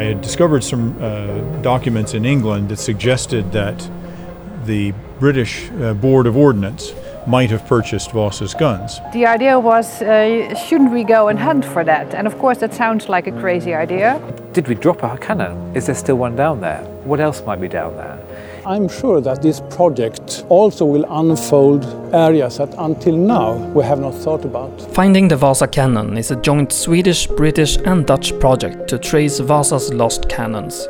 I had discovered some uh, documents in England that suggested that the British uh, Board of Ordnance might have purchased Vasa's guns. The idea was uh, shouldn't we go and hunt for that? And of course, that sounds like a crazy idea. Did we drop our cannon? Is there still one down there? What else might be down there? I'm sure that this project also will unfold areas that until now we have not thought about. Finding the Vasa cannon is a joint Swedish, British, and Dutch project to trace Vasa's lost cannons.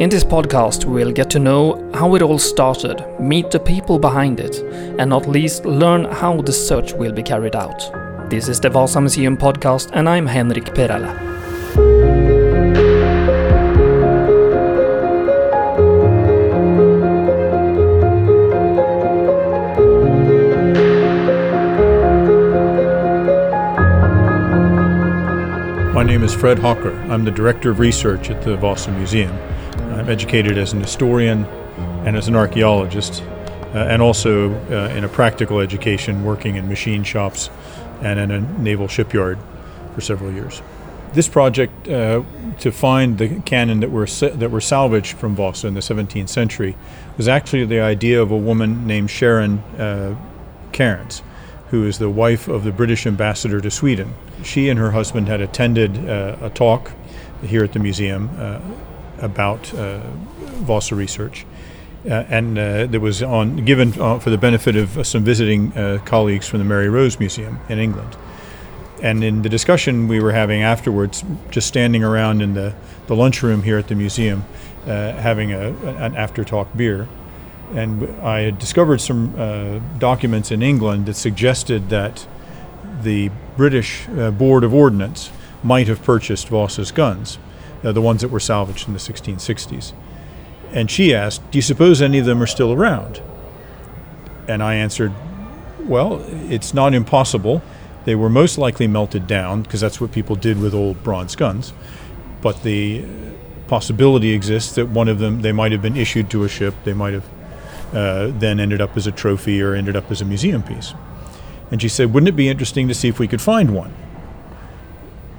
In this podcast, we'll get to know how it all started, meet the people behind it, and not least learn how the search will be carried out. This is the Vasa Museum podcast, and I'm Henrik Perella. My name is Fred Hocker. I'm the Director of Research at the Vasa Museum. I'm educated as an historian and as an archaeologist, uh, and also uh, in a practical education working in machine shops and in a naval shipyard for several years. This project uh, to find the cannon that were that were salvaged from Vasa in the 17th century was actually the idea of a woman named Sharon uh, Cairns, who is the wife of the British ambassador to Sweden she and her husband had attended uh, a talk here at the museum uh, about uh, Vasa research. Uh, and uh, that was on given uh, for the benefit of some visiting colleagues from the Mary Rose Museum in England. And in the discussion we were having afterwards, just standing around in the, the lunchroom here at the museum, having a, an after talk beer, and I had discovered some documents in England that suggested that the British uh, Board of Ordnance might have purchased Vasa's guns, uh, the ones that were salvaged in the 1660s. And she asked, Do you suppose any of them are still around? And I answered, Well, it's not impossible. They were most likely melted down because that's what people did with old bronze guns. But the possibility exists that one of them, they might have been issued to a ship, they might have uh, then ended up as a trophy or ended up as a museum piece. And she said, Wouldn't it be interesting to see if we could find one?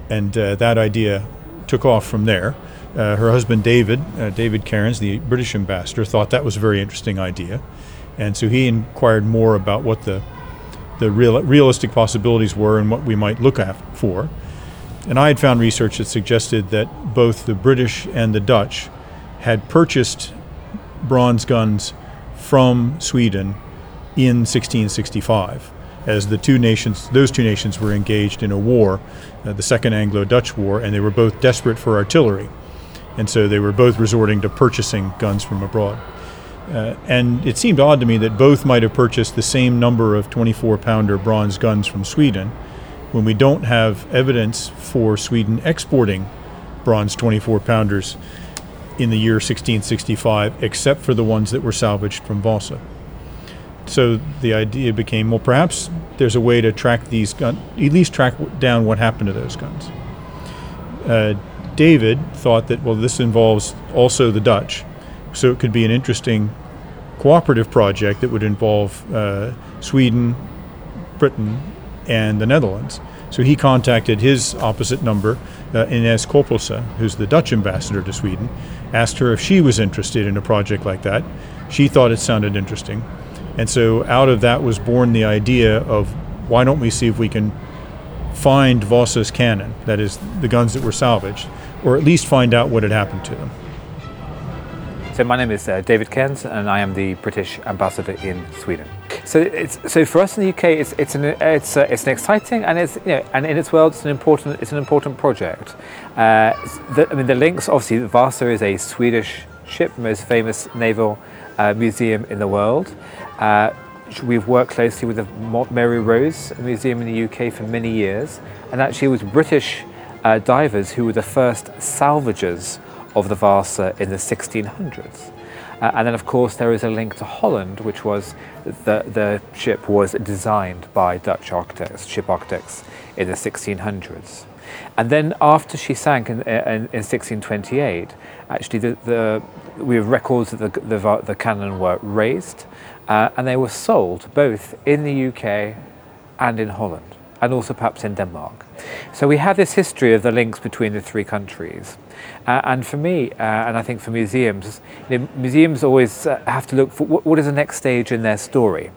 And uh, that idea took off from there. Uh, her husband, David, uh, David Cairns, the British ambassador, thought that was a very interesting idea. And so he inquired more about what the, the real, realistic possibilities were and what we might look at for. And I had found research that suggested that both the British and the Dutch had purchased bronze guns from Sweden in 1665 as the two nations, those two nations were engaged in a war, uh, the Second Anglo-Dutch War, and they were both desperate for artillery, and so they were both resorting to purchasing guns from abroad. Uh, and it seemed odd to me that both might have purchased the same number of 24-pounder bronze guns from Sweden, when we don't have evidence for Sweden exporting bronze 24-pounders in the year 1665, except for the ones that were salvaged from Vasa so the idea became well, perhaps there's a way to track these guns, at least track down what happened to those guns. Uh, David thought that, well, this involves also the Dutch, so it could be an interesting cooperative project that would involve uh, Sweden, Britain, and the Netherlands. So he contacted his opposite number, uh, Ines Coppoolse, who's the Dutch ambassador to Sweden, asked her if she was interested in a project like that. She thought it sounded interesting. And so out of that was born the idea of why don't we see if we can find Vasa's cannon, that is, the guns that were salvaged, or at least find out what had happened to them. So my name is uh, David Cairns, and I am the British ambassador in Sweden. So it's so for us in the UK, it's it's an it's uh, it's an exciting and it's you know and in its world, it's an important it's an important project. Uh, the, I mean, the links obviously Vasa is a Swedish ship, most famous naval uh, museum in the world. Uh, we've worked closely with the Mary Rose Museum in the UK for many years, and actually it was British uh, divers who were the first salvagers of the Vasa in the 1600s. Uh, and then, of course, there is a link to Holland, which was the, the ship was designed by Dutch architects, ship architects, in the 1600s. And then, after she sank in, in, in 1628, actually, the, the, we have records that the, the, the cannon were raised uh, and they were sold both in the UK and in Holland. And also perhaps in Denmark. So we have this history of the links between the three countries. Uh, and for me, uh, and I think for museums, you know, museums always uh, have to look for what, what is the next stage in their story.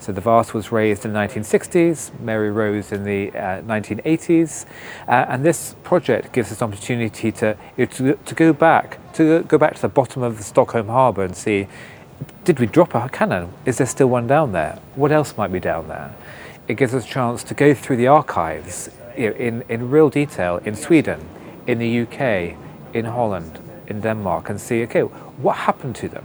So the Vasa was raised in the 1960s, Mary Rose in the uh, 1980s, uh, and this project gives us an opportunity to, you know, to, to go back to go back to the bottom of the Stockholm harbour and see, did we drop a cannon? Is there still one down there? What else might be down there? It gives us a chance to go through the archives you know, in, in real detail in Sweden, in the UK, in Holland, in Denmark, and see, okay, what happened to them?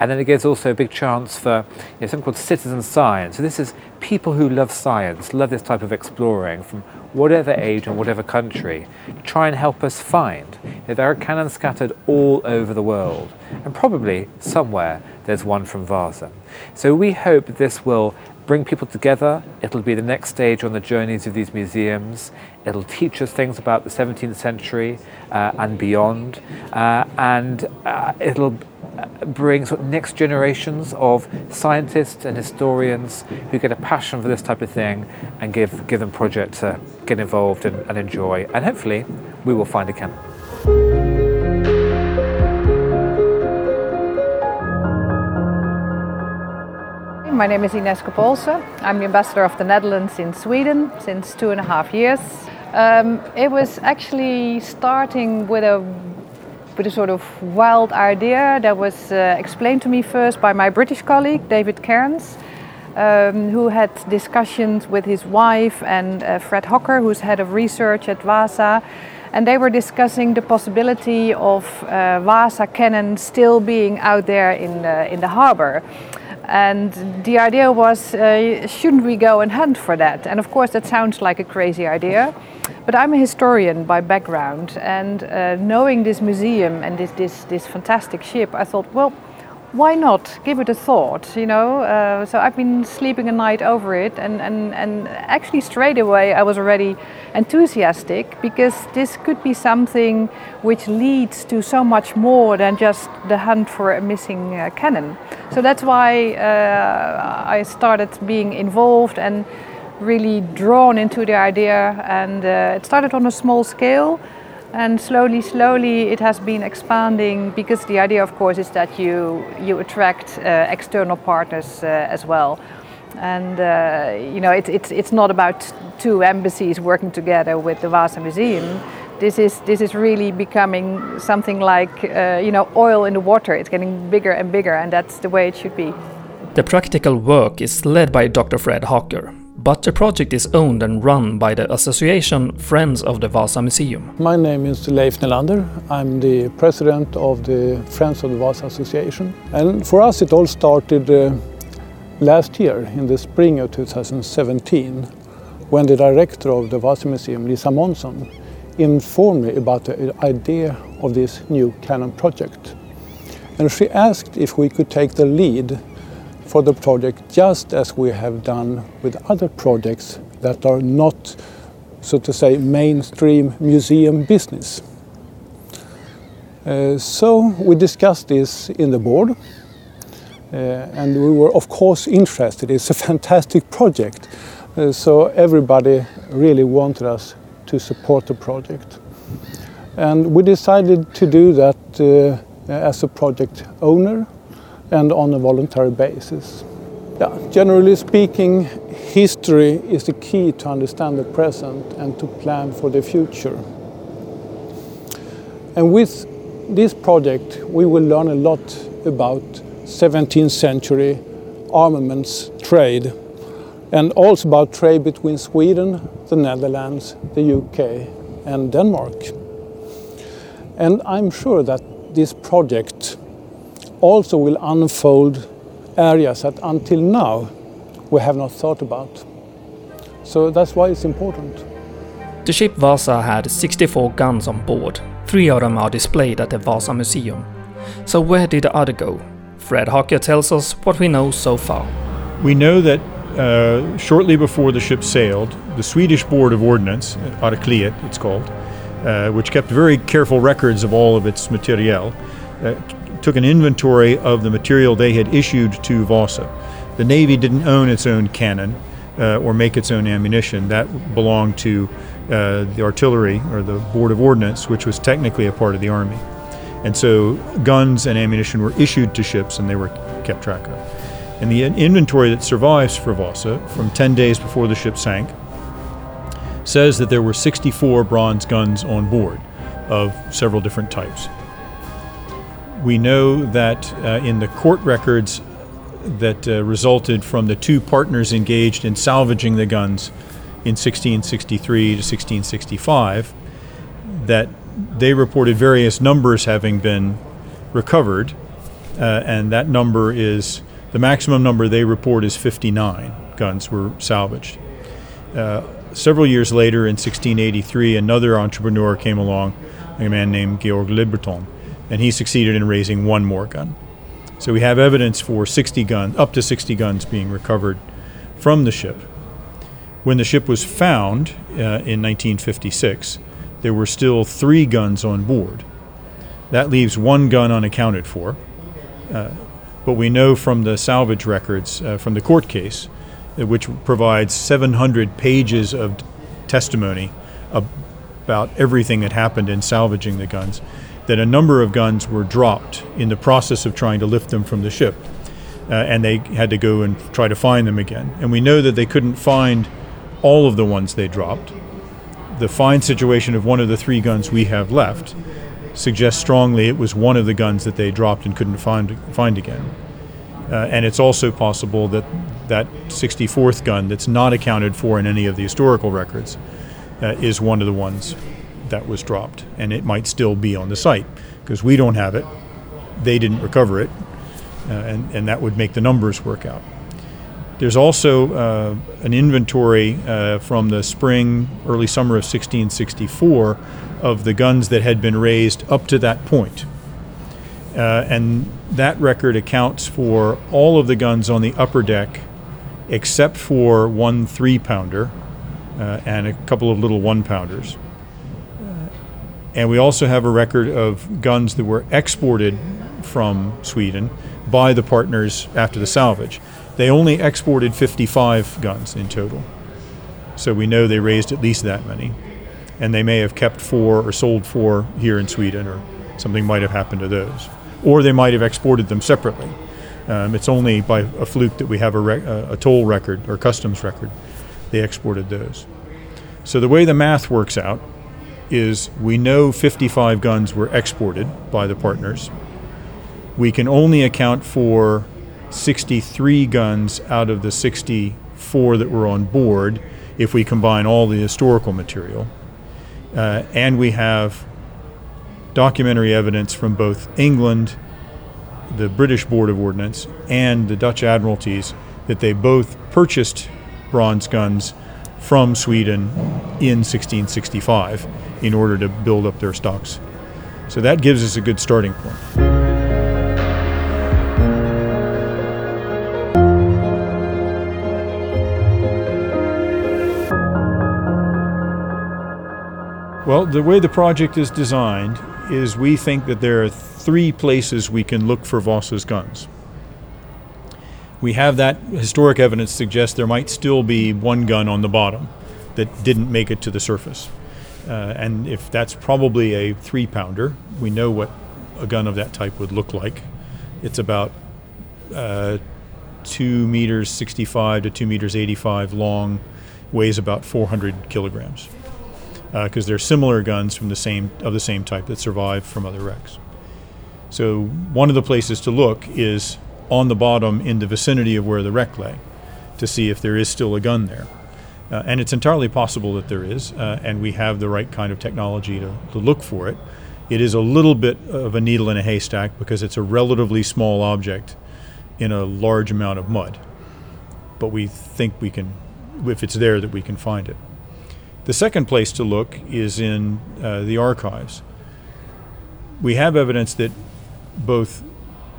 And then it gives also a big chance for you know, something called citizen science. So this is people who love science, love this type of exploring from whatever age and whatever country, try and help us find. You know, there are cannons scattered all over the world, and probably somewhere there's one from Vasa. So we hope this will bring people together. It'll be the next stage on the journeys of these museums. It'll teach us things about the 17th century uh, and beyond, uh, and uh, it'll bring sort of next generations of scientists and historians who get a passion for this type of thing and give, give them projects to get involved and, and enjoy. And hopefully, we will find a camp. My name is Ines Coppoolse. I'm the ambassador of the Netherlands in Sweden since two and a half years. Um, it was actually starting with a with a sort of wild idea that was uh, explained to me first by my British colleague David Cairns, um, who had discussions with his wife and uh, Fred Hocker, who's head of research at Vasa, and they were discussing the possibility of uh, Vasa cannon still being out there in the, in the harbor. And the idea was, uh, shouldn't we go and hunt for that? And of course, that sounds like a crazy idea. But I'm a historian by background, and uh, knowing this museum and this, this, this fantastic ship, I thought, well, why not? Give it a thought you know? Uh, so i've been sleeping a night over it and, and, and actually straight away i was already enthusiastic because this could be something which leads to so much more than just the hunt for a missing uh, cannon. So that's why uh, i started being involved and really drawn into the idea and uh, it started on a small scale and slowly slowly it has been expanding because the idea of course is that you you attract uh, external partners uh, as well. And uh, you know it, it's it's not about two embassies working together with the Vasa Museum. This is this is really becoming something like uh, you know oil in the water. It's getting bigger and bigger and that's the way it should be. The practical work is led by Dr. Fred Hocker but the project is owned and run by the association Friends of the Vasa Museum. My name is Leif Nelander. I'm the president of the Friends of the Vasa Association. And for us, it all started uh, last year in the spring of 2017 when the director of the Vasa Museum, Lisa Månsson, informed me about the idea of this new cannon project. And she asked if we could take the lead for the project just as we have done with other projects that are not, so to say, mainstream museum business. Uh, so we discussed this in the board uh, and we were of course interested. It's a fantastic project. Uh, so everybody really wanted us to support the project. And we decided to do that uh, as a project owner and on a voluntary basis. Yeah, generally speaking, history is the key to understand the present and to plan for the future. And with this project, we will learn a lot about 17th century armaments trade and also about trade between Sweden, the Netherlands, the UK, and Denmark. And I'm sure that this project also will unfold areas that until now we have not thought about. So that's why it's important. The ship Vasa had 64 guns on board. Three of them are displayed at the Vasa Museum. So where did the other go? Fred Hocker tells us what we know so far. We know that uh, shortly before the ship sailed, the Swedish Board of Ordnance, Artilleriet it's called, uh, which kept very careful records of all of its materiel, uh, took an inventory of the material they had issued to Vasa. The Navy didn't own its own cannon. uh, or make its own ammunition. That belonged to uh, the artillery or the Board of Ordnance, which was technically a part of the Army. And so guns and ammunition were issued to ships and they were kept track of. And the inventory that survives for Vasa from 10 days before the ship sank says that there were 64 bronze guns on board of several different types. We know that uh, in the court records that uh, resulted from the two partners engaged in salvaging the guns in 1663 to 1665, that they reported various numbers having been recovered, uh, and that number is the maximum number they report is 59 guns were salvaged. Uh, several years later, in 1683, another entrepreneur came along, a man named Georg Libreton, and he succeeded in raising one more gun. So we have evidence for 60 guns, up to 60 guns being recovered from the ship. When the ship was found uh, in 1956, there were still three guns on board. That leaves one gun unaccounted for. Uh, but we know from the salvage records uh, from the court case, uh, which provides 700 pages of testimony about everything that happened in salvaging the guns, that a number of guns were dropped in the process of trying to lift them from the ship. Uh, and they had to go and try to find them again. And we know that they couldn't find all of the ones they dropped the find situation of one of the three guns we have left suggests strongly it was one of the guns that they dropped and couldn't find find again. Uh, and it's also possible that that 64th gun that's not accounted for in any of the historical records uh, is one of the ones that was dropped, and it might still be on the site because we don't have it. They didn't recover it, uh, and, and that would make the numbers work out. There's also uh, an inventory uh, from the spring, early summer of 1664 of the guns that had been raised up to that point. Uh, and that record accounts for all of the guns on the upper deck except for one three pounder uh, and a couple of little one pounders. And we also have a record of guns that were exported from Sweden by the partners after the salvage. They only exported 55 guns in total. So we know they raised at least that many. And they may have kept four or sold four here in Sweden, or something might have happened to those. Or they might have exported them separately. Um, it's only by a fluke that we have a, rec- a toll record or customs record. They exported those. So the way the math works out is we know 55 guns were exported by the partners. We can only account for 63 guns out of the 64 that were on board if we combine all the historical material. Uh, and we have documentary evidence from both England, the British Board of Ordnance, and the Dutch Admiralties that they both purchased bronze guns from Sweden in 1665 in order to build up their stocks. So that gives us a good starting point. Well, the way the project is designed is we think that there are three places we can look for Vasa's guns. We have that historic evidence suggests there might still be one gun on the bottom that didn't make it to the surface. Uh, and if that's probably a three pounder, we know what a gun of that type would look like. It's about uh, 2 meters 65 to 2 meters 85 long, weighs about 400 kilograms because uh, they're similar guns from the same of the same type that survived from other wrecks. So one of the places to look is on the bottom in the vicinity of where the wreck lay to see if there is still a gun there. Uh, and it's entirely possible that there is, uh, and we have the right kind of technology to, to look for it. It is a little bit of a needle in a haystack because it's a relatively small object in a large amount of mud. But we think we can, if it's there, that we can find it. The second place to look is in uh, the archives. We have evidence that both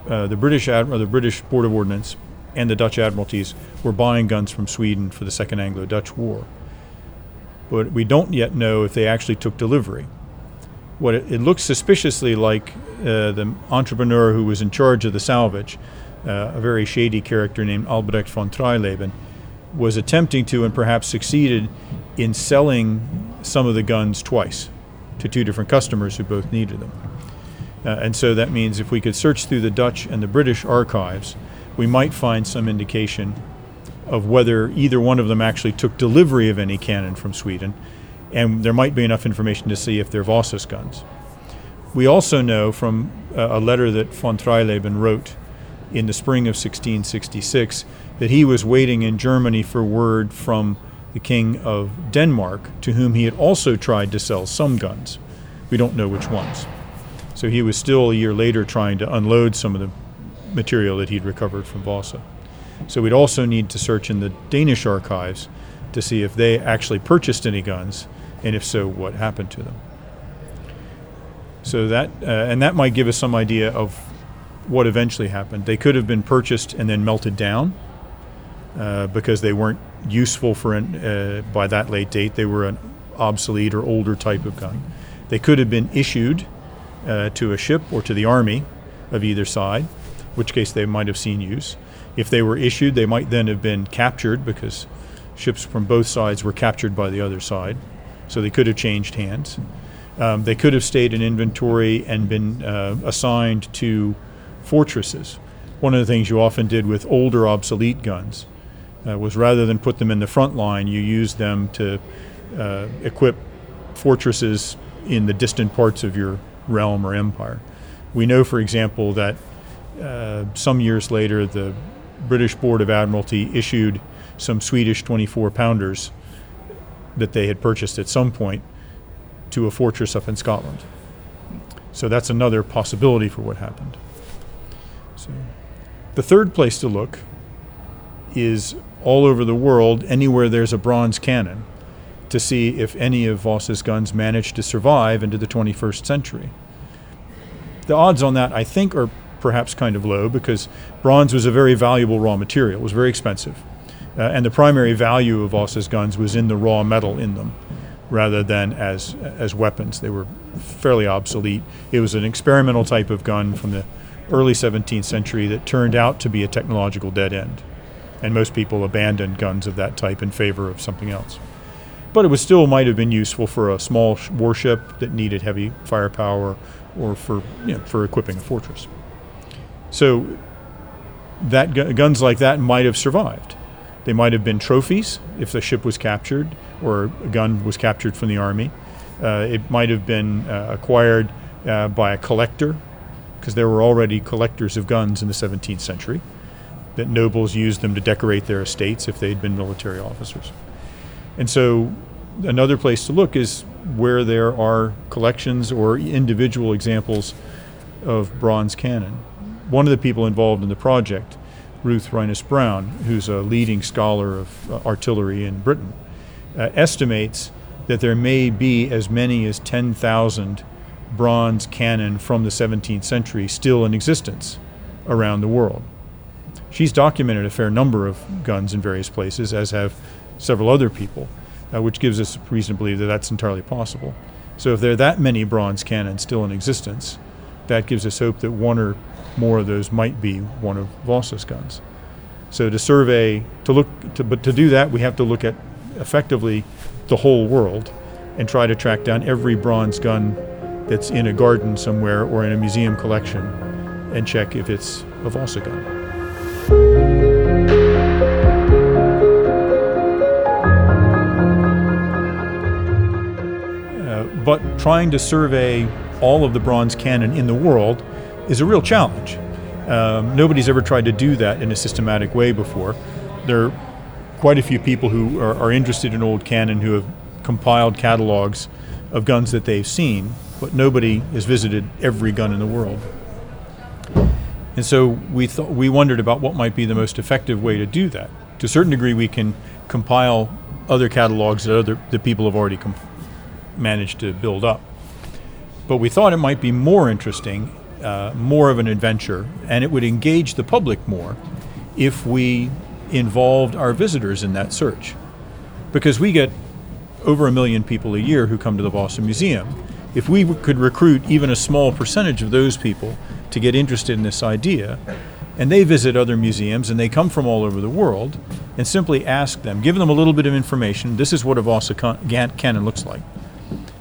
uh, the British Admiral, the British Board of Ordnance and the Dutch Admiralties were buying guns from Sweden for the Second Anglo-Dutch War. But we don't yet know if they actually took delivery. What it, it looks suspiciously like uh, the entrepreneur who was in charge of the salvage, uh, a very shady character named Albrecht von Treileben, was attempting to and perhaps succeeded in selling some of the guns twice to two different customers who both needed them. Uh, and so that means if we could search through the Dutch and the British archives, we might find some indication of whether either one of them actually took delivery of any cannon from Sweden, and there might be enough information to see if they're Vasa's guns. We also know from uh, a letter that von Treileben wrote in the spring of 1666 that he was waiting in Germany for word from the King of Denmark, to whom he had also tried to sell some guns. We don't know which ones. So he was still a year later trying to unload some of the material that he'd recovered from Vasa. So we'd also need to search in the Danish archives to see if they actually purchased any guns, and if so, what happened to them. So that, uh, and that might give us some idea of what eventually happened. They could have been purchased and then melted down uh, because they weren't useful for an, uh, by that late date. They were an obsolete or older type of gun. They could have been issued uh, to a ship or to the army of either side, which case they might have seen use. If they were issued, they might then have been captured because ships from both sides were captured by the other side. So they could have changed hands. Um, they could have stayed in inventory and been uh, assigned to fortresses. One of the things you often did with older, obsolete guns uh, was rather than put them in the front line, you used them to uh, equip fortresses in the distant parts of your realm or empire. We know, for example, that uh, some years later, the British Board of Admiralty issued some Swedish 24 pounders that they had purchased at some point to a fortress up in Scotland. So that's another possibility for what happened. So the third place to look is all over the world, anywhere there's a bronze cannon, to see if any of Vasa's guns managed to survive into the 21st century. The odds on that, I think, are perhaps kind of low because bronze was a very valuable raw material. It was very expensive. Uh, and the primary value of Vasa's guns was in the raw metal in them rather than as as weapons. They were fairly obsolete. It was an experimental type of gun from the early 17th century that turned out to be a technological dead end, and most people abandoned guns of that type in favor of something else. But it was still might have been useful for a small warship that needed heavy firepower, or for you know, for equipping a fortress. So that gu- guns like that might have survived. They might have been trophies if the ship was captured or a gun was captured from the army. Uh, it might have been uh, acquired uh, by a collector, because there were already collectors of guns in the 17th century, that nobles used them to decorate their estates if they'd been military officers. And so another place to look is where there are collections or individual examples of bronze cannon. One of the people involved in the project, Ruth Rhynas Brown, who's a leading scholar of uh, artillery in Britain, uh, estimates that there may be as many as 10,000 bronze cannon from the 17th century still in existence around the world. She's documented a fair number of guns in various places, as have several other people, uh, which gives us reason to believe that that's entirely possible. So, if there are that many bronze cannons still in existence, that gives us hope that one or more of those might be one of Vasa's guns. So, to survey, to look, to, but to do that, we have to look at effectively the whole world and try to track down every bronze gun that's in a garden somewhere or in a museum collection and check if it's a Vasa gun. Uh, but trying to survey all of the bronze cannon in the world is a real challenge. Um, nobody's ever tried to do that in a systematic way before. There are quite a few people who are, are interested in old cannon who have compiled catalogs of guns that they've seen, but nobody has visited every gun in the world. And so we we wondered about what might be the most effective way to do that. To a certain degree, we can compile other catalogs that other that people have already comp- managed to build up. But we thought it might be more interesting, uh, more of an adventure, and it would engage the public more if we involved our visitors in that search. Because we get over a million people a year who come to the Vasa Museum. If we could recruit even a small percentage of those people to get interested in this idea, And they visit other museums and they come from all over the world and simply ask them, give them a little bit of information. This is what a Vasa cannon looks like.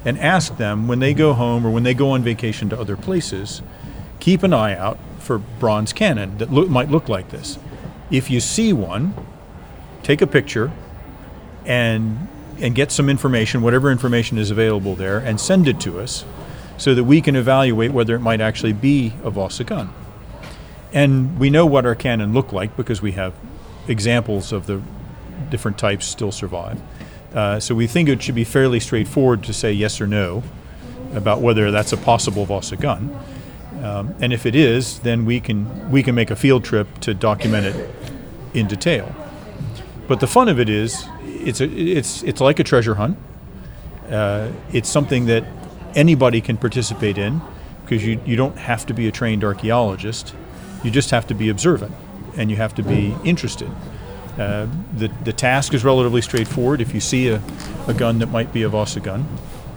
And ask them when they go home or when they go on vacation to other places, keep an eye out for bronze cannon that look, might look like this. If you see one, take a picture and and get some information, whatever information is available there, and send it to us so that we can evaluate whether it might actually be a Vasa gun. And we know what our cannon look like because we have examples of the different types still survive. Uh, so we think it should be fairly straightforward to say yes or no about whether that's a possible Vasa gun. Um, and if it is, then we can we can make a field trip to document it in detail. But the fun of it is, it's a, it's it's like a treasure hunt. Uh, it's something that anybody can participate in because you, you don't have to be a trained archaeologist. You just have to be observant and you have to be interested. Uh, the, the task is relatively straightforward. If you see a, a gun that might be a Vasa gun,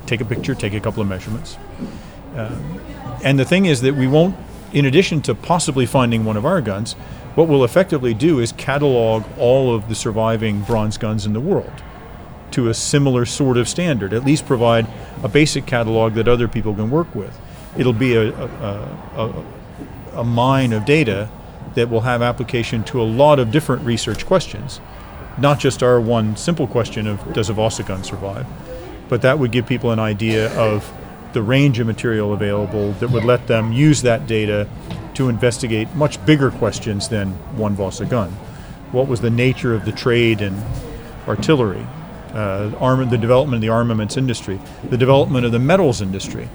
take a picture, take a couple of measurements. Uh, and the thing is that we won't, in addition to possibly finding one of our guns, what we'll effectively do is catalog all of the surviving bronze guns in the world to a similar sort of standard, at least provide a basic catalog that other people can work with. It'll be a, a, a, a mine of data that will have application to a lot of different research questions, not just our one simple question of does a Vasa gun survive, but that would give people an idea of the range of material available that would let them use that data to investigate much bigger questions than one Vasa gun. What was the nature of the trade in artillery? Uh, arm, the development of the armaments industry, the development of the metals industry.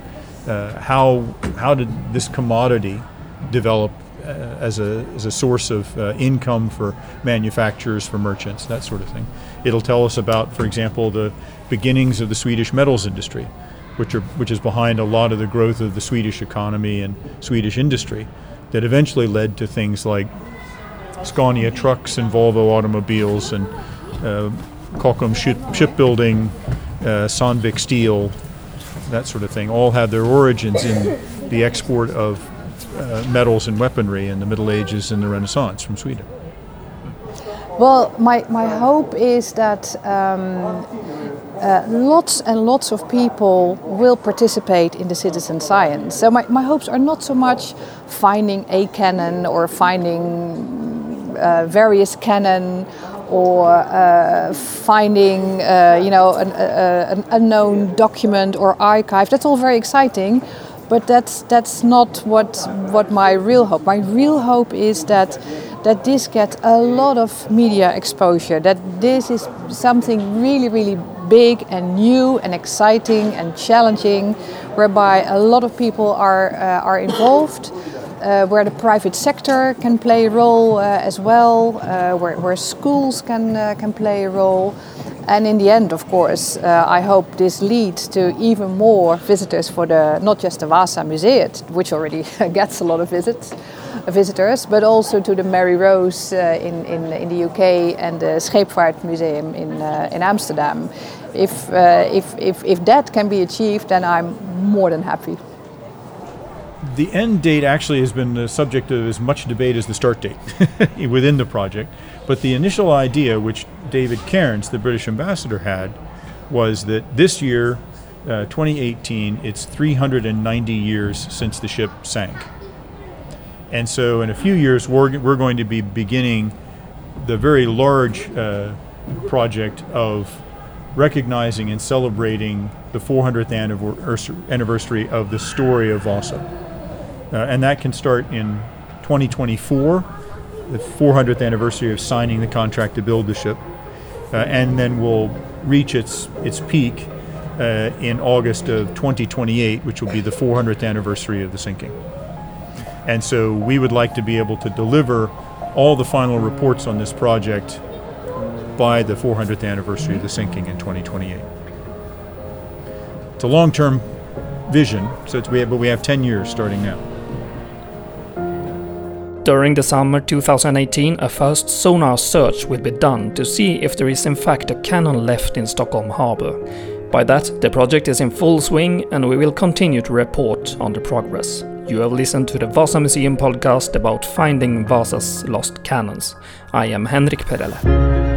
Uh, how how did this commodity develop uh, as a as a source of uh, income for manufacturers, for merchants, that sort of thing? It'll tell us about, for example, the beginnings of the Swedish metals industry, which are which is behind a lot of the growth of the Swedish economy and Swedish industry, that eventually led to things like Scania trucks and Volvo automobiles and uh, ship, shipbuilding, uh, Sandvik steel, that sort of thing, all had their origins in the export of uh, metals and weaponry in the Middle Ages and the Renaissance from Sweden. Well, my, my hope is that um, uh, lots and lots of people will participate in the citizen science. So my, my hopes are not so much finding a cannon or finding uh, various cannon or uh, finding, uh, you know, an, an, unknown document or archive. That's all very exciting, but that's that's not what what my real hope. My real hope is that that this gets a lot of media exposure. That this is something really, really big and new and exciting and challenging, whereby a lot of people are uh, are involved uh, where the private sector can play a role uh, as well, uh, where, where schools can, uh, can play a role. And in the end, of course, uh, I hope this leads to even more visitors for the not just the Vasa Museum, which already gets a lot of visits, visitors, but also to the Mary Rose uh, in, in, in the UK and the Scheepvaartmuseum in, in Amsterdam. If, if, if, if that can be achieved, then I'm more than happy the end date actually has been the subject of as much debate as the start date within the project. But the initial idea, which David Cairns, the British ambassador, had, was that this year, uh, 2018, it's 390 years since the ship sank. And so, in a few years, we're, we're going to be beginning the very large uh, project of recognizing and celebrating the 400th anniversary of the story of Vasa. Uh, and that can start in 2024, the 400th anniversary of signing the contract to build the ship, uh, and then will reach its its peak uh, in August of 2028, which will be the 400th anniversary of the sinking. And so we would like to be able to deliver all the final reports on this project by the 400th anniversary of the sinking in 2028. It's a long-term vision, so we have, but we have 10 years starting now. During the summer 2018, a first sonar search will be done to see if there is in fact a cannon left in Stockholm harbour. By that, the project is in full swing and we will continue to report on the progress. You have listened to the Vasa Museum podcast about finding Vasa's lost cannons. I am Henrik Perelle.